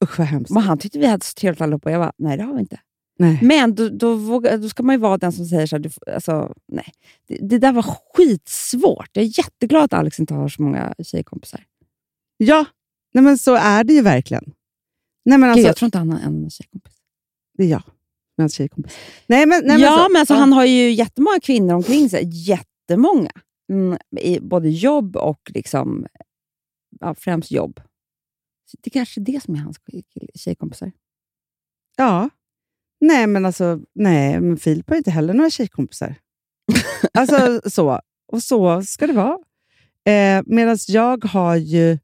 Usch vad hemskt. Men han tyckte vi hade så trevligt allihopa. Jag bara, nej det har vi inte. Nej. Men då, då, vågar, då ska man ju vara den som säger så här, du, alltså, nej. Det, det där var skitsvårt. Jag är jätteglad att Alex inte har så många tjejkompisar. Ja, nej, men så är det ju verkligen. Nej, men Gud, alltså, jag tror inte han har en tjejkompis. det är jag. Med hans tjejkompis. Nej, men, nej, ja, så- men alltså, ja. han har ju jättemånga kvinnor omkring sig. Jättemånga. Mm, I både jobb och liksom, ja, främst jobb. Så det kanske är det som är hans tjejkompisar. Ja. Nej, men alltså, nej, men Filip har inte heller några tjejkompisar. alltså så. Och så ska det vara. Eh, Medan jag har ju...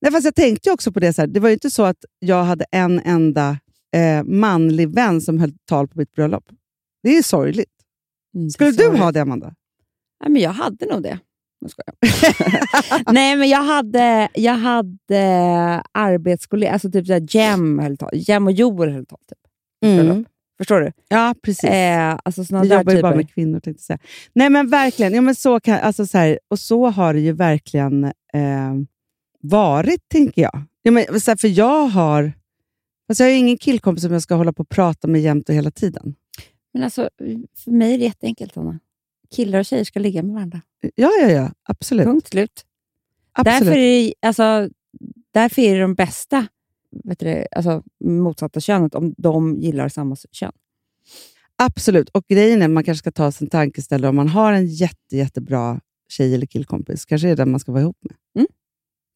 Nej, fast jag tänkte också på det, så här, det var ju inte så att jag hade en enda eh, manlig vän som höll tal på mitt bröllop. Det är ju sorgligt. Mm, Skulle är du ha det, Amanda? Nej, men jag hade nog det. Nej, men jag hade, jag hade arbetskollegor, alltså typ såhär Jem höll tal. Jem och Joel höll tal. Typ. bröllop. Förstår du? Ja, precis. Eh, alltså såna Vi där jobbar ju bara med kvinnor, tänkte jag säga. Nej, men verkligen. Ja, men så kan, alltså, så här, och så har det ju verkligen eh, varit, tänker jag. Ja, men, så här, för jag har... Alltså, jag har ingen killkompis som jag ska hålla på och prata med jämt och hela tiden. Men alltså, för mig är det jätteenkelt, Anna. Killar och tjejer ska ligga med varandra. Ja, ja, ja. Absolut. Punkt slut. absolut. Därför är, det, alltså, därför är det de bästa vet du, alltså, motsatta könet om de gillar samma kön. Absolut. Och grejen är, man kanske ska ta sig en tankeställare om man har en jätte, jättebra tjej eller killkompis. Kanske är det den man ska vara ihop med. Mm.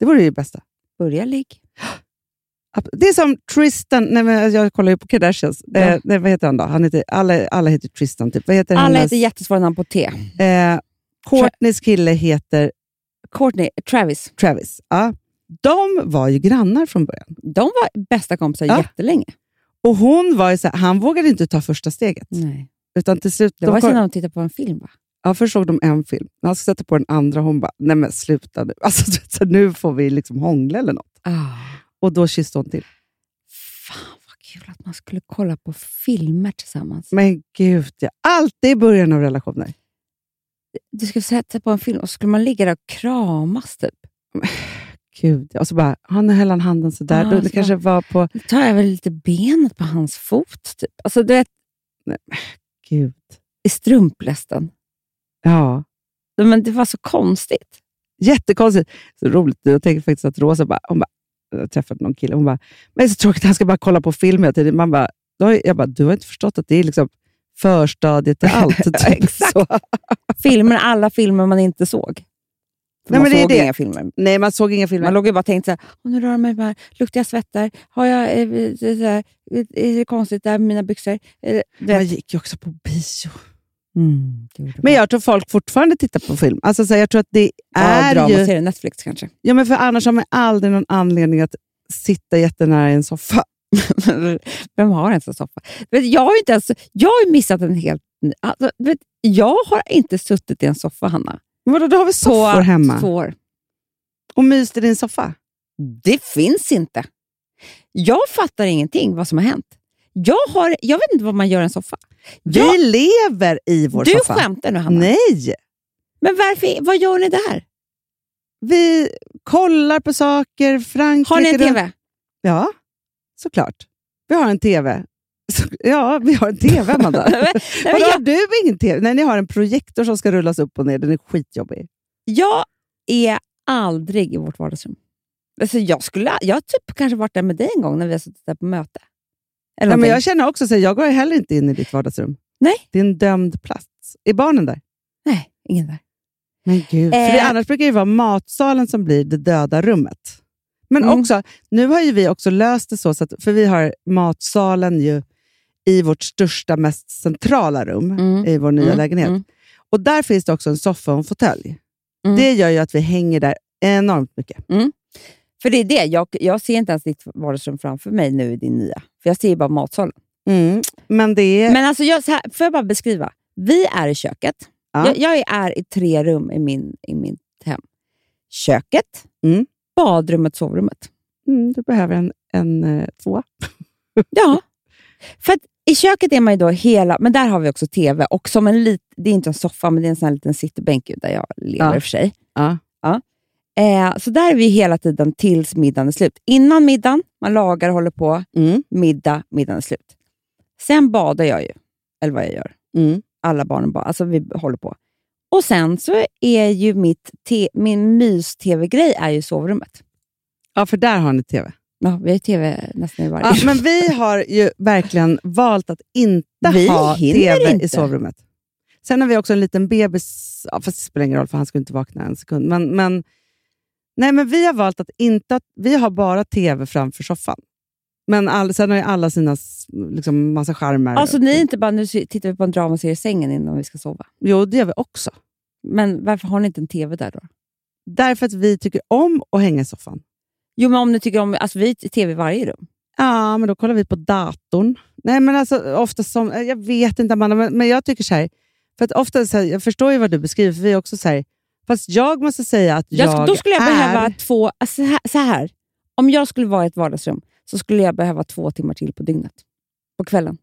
Det vore ju det bästa. Börja ligg. Det är som Tristan, nej men jag kollar ju på Kardashians. Ja. Eh, nej, vad heter han då? Han heter, alla, alla heter Tristan. Typ. Vad heter Alla hennes, heter jättesvåra namn på T. eh, Courtneys kille heter Courtney, Travis. Travis. Ja. De var ju grannar från början. De var bästa kompisar Ja. jättelänge. Och hon var ju så här, Han vågade inte ta första steget. Nej. Utan till slut, Det de var kom- sen när de tittade på en film, va? Ja, först såg de en film. När han sätta på den andra, hon bara, nej men sluta nu. Alltså, så nu får vi liksom hångla eller något. Ah. Och då kysste hon till. Fan vad kul att man skulle kolla på filmer tillsammans. Men gud, ja. alltid i början av relationer. Du skulle sätta på en film och så skulle man ligga där och kramas typ. Gud, ja. och så bara, han höll han handen sådär. Ah, det så kanske var på, Nu tar jag väl lite benet på hans fot. Typ. Alltså du vet, gud. i strumplästen. Ja. Men det var så konstigt. Jättekonstigt. Så roligt. Jag tänker faktiskt att Rosa bara, hon bara, jag träffade någon kille, hon bara, men det är så tråkigt, han ska bara kolla på film hela tiden. Man bara, jag bara, du har inte förstått att det är liksom förstadiet till allt. typ. Exakt. Så. Filmer, alla filmer man inte såg. För Nej, man men det är såg det. inga filmer. Nej, man såg inga filmer. Man låg ju bara och tänkte så här, "Åh, nu rör jag mig bara, luktar jag svettar? Har jag, eh, det är så här, är det konstigt där med mina byxor? Eh, du Man gick ju också på bio. Mm, Men jag tror folk fortfarande tittar på film. Alltså, så jag tror att det ja, är ju... dramaserie, Netflix kanske. Ja, men för annars har man aldrig någon anledning att sitta jättenära i en soffa. Vem har ens en soffa? Jag har inte ens, jag har missat en helt... Alltså, jag har inte suttit i en soffa, Hanna. Vadå, då har vi soffor på hemma. två. Och myst i din soffa. Det finns inte. Jag fattar ingenting vad som har hänt. Jag, har, jag vet inte vad man gör i en soffa. Vi Jag, lever i vår du soffa. skämtar nu, Hanna. Nej! Men varför, vad gör ni där? Vi kollar på saker. Frankrike Har ni en TV? Ja, såklart. Vi har en TV. Ja, vi har en TV, Amanda. Nej, men Vadå, jag- har du ingen TV? Nej, ni har en projektor som ska rullas upp och ner. Den är skitjobbig. Jag är aldrig i vårt vardagsrum. Alltså jag, skulle, jag har typ kanske varit där med dig en gång när vi har suttit där på möte. Eller Ja, men jag känner också så jag går heller inte in i ditt vardagsrum. Nej. Det är en dömd plats. Är barnen där? Nej, ingen där. Men gud. För det, Eh. annars brukar det vara matsalen som blir det döda rummet. Men Mm. också, nu har ju vi också löst det så, så att, för vi har matsalen ju i vårt största, mest centrala rum Mm. i vår nya Mm, lägenhet. mm. Och där finns det också en soffa och en fåtölj. Mm. Det gör ju att vi hänger där enormt mycket. För det är det, jag, jag ser inte ens ditt vardagsrum framför mig nu i din nya. För jag ser ju bara matsalen. Mm. Men det. Men alltså, jag, så här, får jag bara beskriva? Vi är i köket. Ja. Jag, jag är i tre rum i, min, i mitt hem. Köket, Mm. badrummet, sovrummet. Mm, du behöver en, en eh, tvåa. Ja. För i köket är man ju då hela, men där har vi också TV. Och som en lit, det är inte en soffa, men det är en sån liten sittbänk där jag lever Ja. för sig. Ja. Eh, så där är vi hela tiden tills middagen är slut. Innan middagen, man lagar och håller på. Mm. Middag, middagen är slut. Sen badar jag ju, eller vad jag gör. Mm. Alla barnen badar, alltså vi håller på. Och sen så är ju mitt te, min mys-tv-grej är ju sovrummet. ja, för där har ni TV. Ja, vi har tv nästan i varje Ja, men vi har ju verkligen valt att inte Vi ha TV inte. i sovrummet. Sen har vi också en liten bebis, ja, fast det spelar ingen roll för han ska inte vakna en sekund. Men, men, nej, men vi har valt att inte, vi har bara TV framför soffan. Men all, sen har ju alla sina liksom, massa skärmar. Alltså ni är inte bara, nu tittar vi på en dramaserie i sängen innan vi ska sova. Jo, det gör vi också. Men varför har ni inte en tv där då? Därför att vi tycker om att hänga i soffan. Jo, men om ni tycker om, alltså vi har tv i varje rum. Ja, men då kollar vi på datorn. Nej, men alltså ofta som, jag vet inte Amanda, men, men jag tycker så här, för att ofta så här, jag förstår ju vad du beskriver, för vi är också så här, fast jag måste säga att jag, Jag, då skulle jag är... behöva två... Alltså så, här, så. Om jag skulle vara i ett vardagsrum så skulle jag behöva två timmar till på dygnet. På kvällen.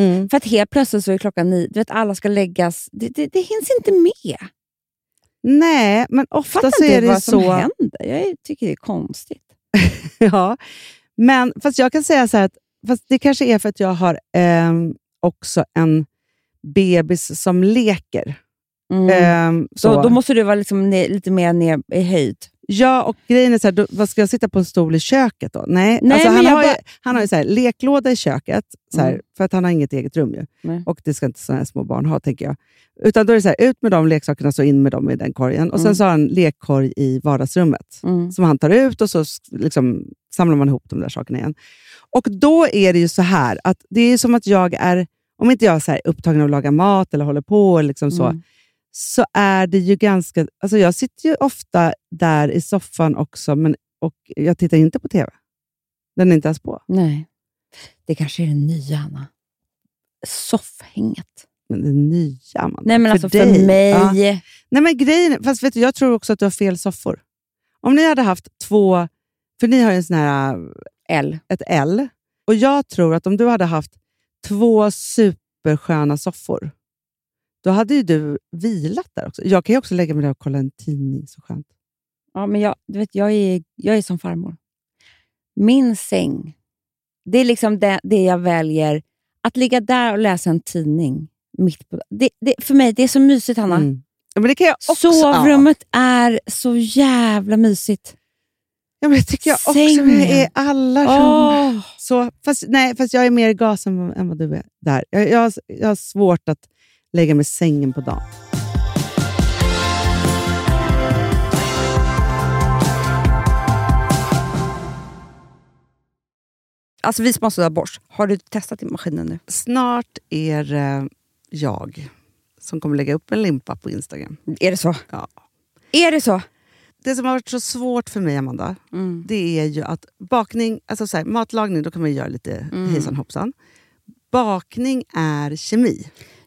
Mm. För att helt plötsligt så är klockan nio. Du vet, alla ska läggas. Det, det, det hinns inte med. Nej, men ofta Fattar så är det vad som så... händer. Jag tycker det är konstigt. ja, men fast jag kan säga så här att fast det kanske är för att jag har ehm, också en bebis som leker. Mm. Ehm, så. då, då måste du vara liksom ner, lite mer ner i höjd. Ja, och grejen är så här, då, vad ska jag sitta på en stol i köket då? Nej, Nej, alltså, han, har ju, han har ju så här, leklåda i köket, så här, Mm. för att han har inget eget rum. Ju. Nej. Och det ska inte sådana här små barn ha, tänker jag. Utan då är det så här, ut med de leksakerna, så in med dem i den korgen. Och Sen Mm. så har han lekkorg i vardagsrummet, Mm. som han tar ut och så liksom, samlar man ihop de där sakerna igen. Och då är det ju så här, att det är som att jag är, om inte jag är så här upptagen av att laga mat eller håller på, eller liksom så, Mm. Så är det ju ganska... Alltså jag sitter ju ofta där i soffan också, men, och jag tittar inte på TV. Den är inte ens på. Nej. Det kanske är det nya, Anna. Soffhänget. Men det nya, Amanda. Nej, men alltså för dig. mig... Ja. Nej, men grejen, fast vet du, jag tror också att du har fel soffor. Om ni hade haft två... För ni har ju en sån här, L. ett L. Och jag tror att om du hade haft två supersköna soffor, då hade ju du vilat där också. Jag kan ju också lägga mig där och kolla en tidning. Så skönt. Ja, men jag, du vet, jag, är, jag är som farmor. Min säng, det är liksom det, det jag väljer. Att ligga där och läsa en tidning. Mitt på, det, det, för mig det är så mysigt, Hanna. Mm. Ja, men det kan jag också. Sovrummet är så jävla mysigt. Ja, men det tycker jag också. Sängen. I alla rum. Åh. Så, fast, nej, fast jag är mer i gas än, vad- du är där. Jag, jag, jag har svårt att lägga mig i sängen på dagen. Alltså vi som har sådär borst, har du testat i maskinen nu? Snart är det jag som kommer lägga upp en limpa på Instagram. Är det så? Ja. Är det så? Det som har varit så svårt för mig, Amanda, Mm. det är ju att bakning, alltså så här, matlagning, då kan man ju göra lite Mm. hejsan hoppsan. Bakning är kemi.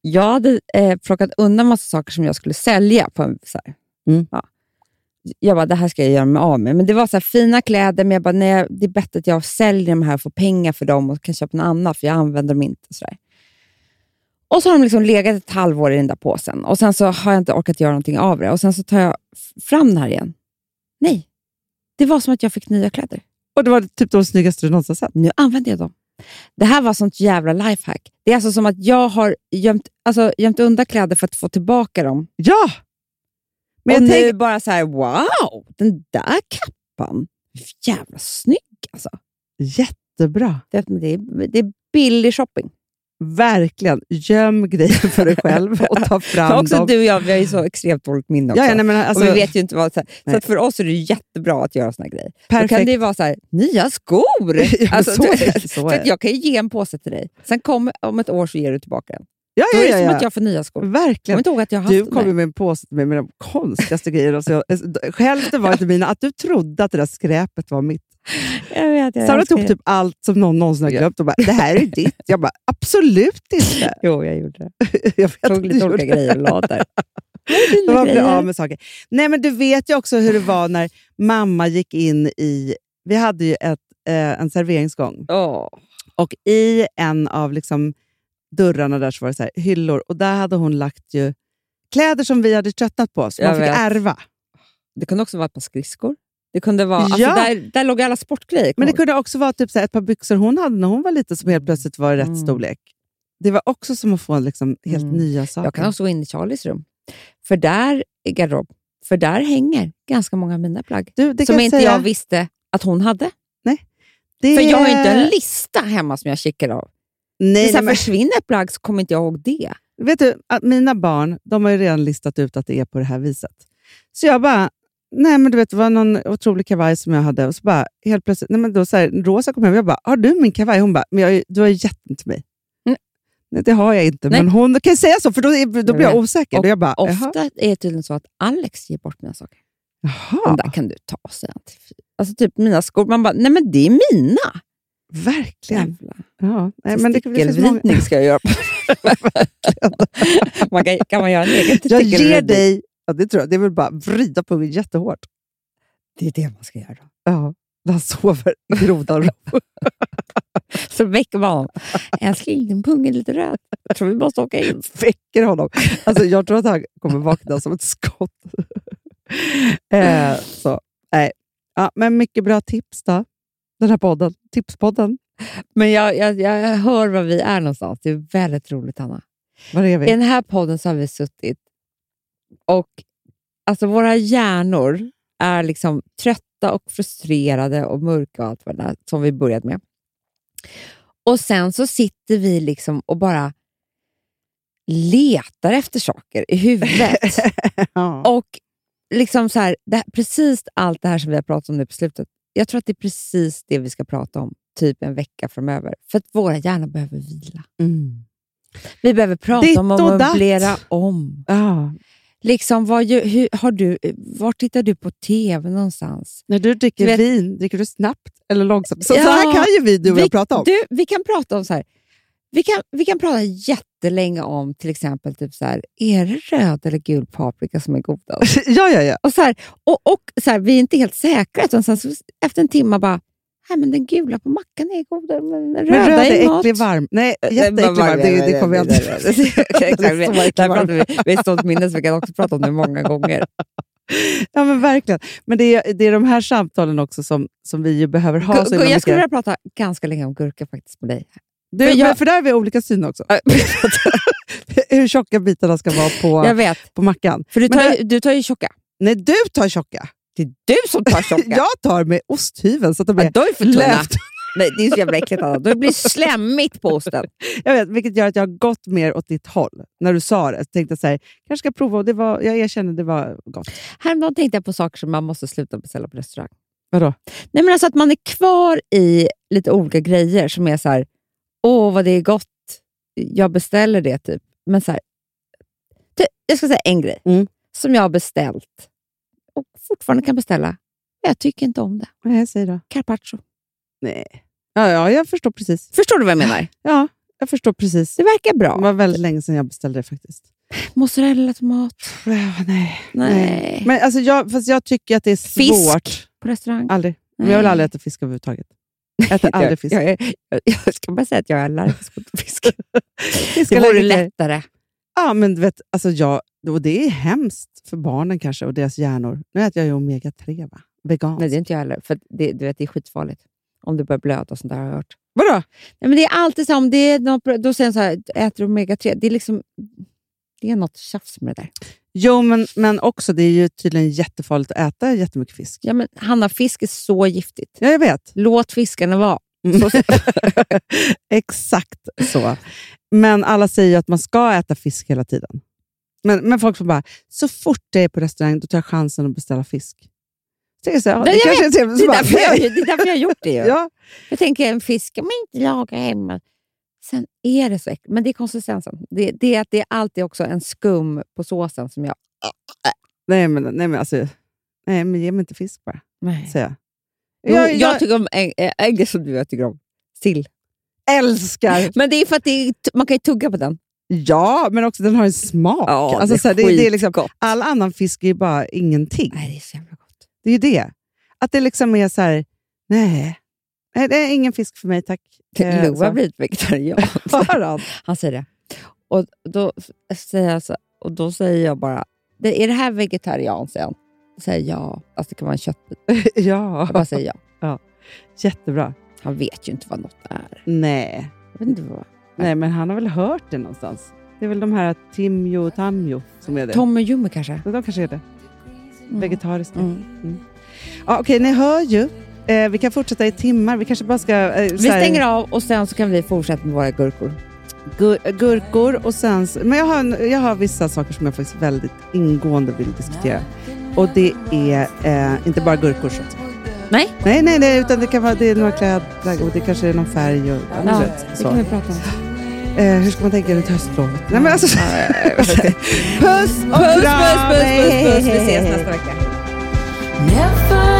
Jag hade eh, plockat undan massa saker som jag skulle sälja. På en, så. Mm. Ja. Jag bara, det här ska jag göra mig av med. Men det var så här, fina kläder, men jag bara, nej, det är bättre att jag säljer de här och får pengar för dem och kan köpa något annat, för jag använder dem inte. Så där. Och så har de liksom legat ett halvår i den där påsen och sen så har jag inte orkat göra någonting av det. Och sen så tar jag fram den här igen. Nej, det var som att jag fick nya kläder. Och det var typ de snyggaste du någonsin sett. Nu använder jag dem. Det här var sånt jävla lifehack. Det är alltså som att jag har gömt, alltså, gömt undan kläder för att få tillbaka dem. Ja! Men och jag nu tänk, bara så här, wow, den där kappan, jävla snygg alltså. jättebra. Det, det, är, det är billig shopping. Verkligen. Göm grejer för dig själv och ta fram också dem. du och jag, vi har ju så extremt dåligt minne också. Ja, nej, men alltså, och vi vet ju inte vad... Så, här, så för oss är det jättebra att göra såna här grejer. Då perfekt. kan det vara så här, nya skor! Ja, Alltså, så är så är jag kan ju ge en påse till dig. Sen kom, om ett år så ger du tillbaka den. ja, Då ja, är det ja, som att jag får nya skor. Jag Verkligen. kommer ihåg att jag haft Du de kom där. ju med en påse mig med de konstigaste grejerna. Alltså jag, hälften var inte mina. Att du trodde att det där skräpet var mitt. Jag vet, jag ihop det. typ allt som någon någonsin har glömt och bara, det här är ditt. Jag bara, absolut inte. Jo, jag gjorde det. Jag vet Tog lite olika grejer och la där. Man blir av med saker. Nej, men du vet ju också hur det var när mamma gick in i... Vi hade ju ett, eh, en serveringsgång Åh. och i en av liksom, dörrarna där så var det så här, hyllor och där hade hon lagt ju kläder som vi hade tröttnat på, som man fick vet. ärva. Det kunde också vara ett par skridskor. Det kunde vara, alltså Ja. där, där låg alla sportgrejer. Men det jag kunde också vara typ så ett par byxor hon hade när hon var liten som helt plötsligt var i rätt Mm. storlek. Det var också som att få liksom helt Mm. nya saker. jag kan också gå in i Charlies rum. För där är garderob. För där hänger ganska många av mina plagg. du, som kan inte säga, jag visste att hon hade. det För jag har inte en lista hemma som jag kikar av. Nej, så nej, men, Försvinner ett plagg så kommer inte jag ihåg det. vet du, att mina barn de har ju redan listat ut att det är på det här viset. Så jag bara, nej men du vet, det var någon otrolig kavaj som jag hade och så bara helt plötsligt, nej men då så här, Rosa kom hem och jag bara, har du min kavaj? Hon bara, men jag, du har ju gett den till mig. Mm. Nej, det har jag inte, Nej. men hon kan säga så för då, då blir jag osäker. Och jag bara, jaha. Ofta är det tydligen så att Alex ger bort mina saker. Jaha, där kan du ta, säger han. Alltså typ mina skor. Man bara, nej men det är mina. verkligen. Ja, nej, men det, det många, ska jag göra. man kan, kan man göra en egen jag ger dig, ja, det tror jag, det är väl bara vrida på mig jättehårt. Det är det man ska göra. Ja, när han sover i grodan. Så väcker man honom. Älskling, din pung är lite röd. Jag tror vi måste åka in. väcker honom. Alltså, jag tror att han kommer vakna som ett skott. eh, så, nej. Ja, men mycket bra tips då. Den här podden. Tipspodden. Men jag, jag, jag hör var vi är någonstans. Det är väldigt roligt, Anna. Var är I vi? den här podden så har vi suttit och alltså våra hjärnor är liksom trötta och frustrerade och mörka och allt vad det där som vi började med. Och sen så sitter vi liksom och bara letar efter saker i huvudet. ja. och liksom så här, det, precis allt det här som vi har pratat om nu på slutet. Jag tror att det är precis det vi ska prata om typ en vecka framöver. För att våra hjärnor behöver vila. Mm. Vi behöver prata Ditt om och möblera om. ja. Liksom, vad, hur, har du, var tittar du på TV någonstans? När du dricker Du vet- vin, dricker du snabbt eller långsamt? Så, Ja, så här kan ju vi, du och vi, jag, prata om. Du, vi kan prata om så här. Vi kan, vi kan prata jättelänge om till exempel typ så här, är det röd eller gul paprika som är godast? ja, ja, ja. Och, så här, och, och så här, vi är inte helt säkra, utan sen så, efter en timme bara, nej men den gula på mackan är godare, men den Men röda röd är äcklig varm. Nej, Eh, jätteäcklig varm. Det, det kommer jag inte... Exakt, vi, är ett stort minne, så vi kan också prata om det många gånger. Ja, men verkligen. Men det är, det är de här samtalen också som, som vi behöver ha. Gu- jag skulle vilja prata ganska länge om gurka faktiskt med dig. Du, men jag- för där har vi olika syn också. Hur tjocka bitarna ska vara på, på mackan. för du Men tar, det- ju, du tar ju tjocka. Nej, du tar tjocka. Det är du som tar tjocka. Jag tar med osthyveln så att de Ja, är för tunna. Nej, det är så jävla äckligt. Anna. Då blir det slemmigt på osten. Jag vet, vilket gör att jag har gått mer åt ditt håll. När du sa det så tänkte jag så här, kanske ska prova. Och det var, jag erkänner det var gott. Häromdagen tänkte jag på saker som man måste sluta beställa på restaurang. Vadå? Nej, men alltså att man är kvar i lite olika grejer som är så här, åh vad det är gott, jag beställer det typ. Men så här, jag ska säga en grej Mm. som jag har beställt fortfarande kan beställa. Jag tycker inte om det. Nej, säg då. Carpaccio. Nej. Ja, ja, jag förstår precis. Förstår du vad jag menar? Ja, jag förstår precis. Det verkar Det bra. var väldigt länge sedan jag beställde det faktiskt. Mozzarella, tomat. Äh, nej. Nej. Men alltså jag, fast jag tycker att det är Fisk. svårt. På restaurang. Aldrig. Men jag vill Nej. aldrig äta fisk överhuvudtaget. Jag äter aldrig fisk. Jag, jag, jag, jag ska bara säga att jag är allergisk mot fisk. Fisk Det vore lättare. Ja, men vet, alltså jag, och det är hemskt för barnen kanske och deras hjärnor. Nu äter jag ju omega-3, va? Veganskt. Nej, det är inte jag heller. För det, du vet, det är skitfarligt. Om du börjar blöda och sånt där har jag hört. Vadå? Nej, men det är alltid så. Om det är något, då säger de så här, äter du omega-3? Det är liksom... Det är något tjafs med det där. Jo, men, men också det är ju tydligen jättefarligt att äta jättemycket fisk. Ja, men Hanna, fisk är så giftigt. Ja, jag vet. Låt fiskarna vara. Så, Exakt så. Men alla säger ju att man ska äta fisk hela tiden. Men, men folk får bara, så fort jag är på restaurang, då tar jag chansen att beställa fisk. Så jag, så, ja, det jag trevligt. Det är, därför jag, det är därför jag har gjort det. Ju. Ja, Jag tänker en fisk kan man inte laga hemma. Sen är det så äckligt. Men det är konsistensen. Det, det, är att det är alltid också en skum på såsen som jag... nej, men, nej, men alltså, nej, men ge mig inte fisk bara, Nej. säger jag. Jag, jag, jag tycker om ägg, ägg som du jag tycker om. Sill. Älskar... Men det är för att det är, man kan ju tugga på den. Ja, men också den har en smak. alltså, så här, det, det är liksom, all annan fisk är ju bara ingenting. Nej, det är så jävla gott. Det är ju det. Att det liksom är så här, nej, nej det är ingen fisk för mig tack. Eh, Lo har så. blivit vegetarian. Han? Han säger det. Och då säger jag, så, och då säger jag bara, "Det- är det här vegetarian? Säger han. Jag säger ja. Alltså det kan vara en köttbit. ja, Jag bara säger ja. jättebra. Han vet ju inte vad något är. Nej. Jag vet inte vad. nej, men han har väl hört det någonstans. Det är väl de här Timjo och Tamjo som är det. Tommy Jummy kanske? De kanske är det. Mm. Vegetariska. Mm. Ja, Okej, ni hör ju. Eh, vi kan fortsätta i timmar. Vi kanske bara ska... Eh, Vi stänger av och sen så kan vi fortsätta med våra gurkor. Gur- gurkor och sen... Men jag har, jag har vissa saker som jag faktiskt väldigt ingående vill diskutera. Och det är eh, inte bara gurkor. Så. Nej, Nej, nej, nej, utan det kan vara det är några kläder och det kanske är någon färg. Och, ja, ja, det så. kan vi prata om. Eh, hur ska man tänka runt höstlovet? Nej, men alltså, puss och Puss, puss, puss, puss, puss, puss. Vi hej, ses hej. nästa vecka. Never get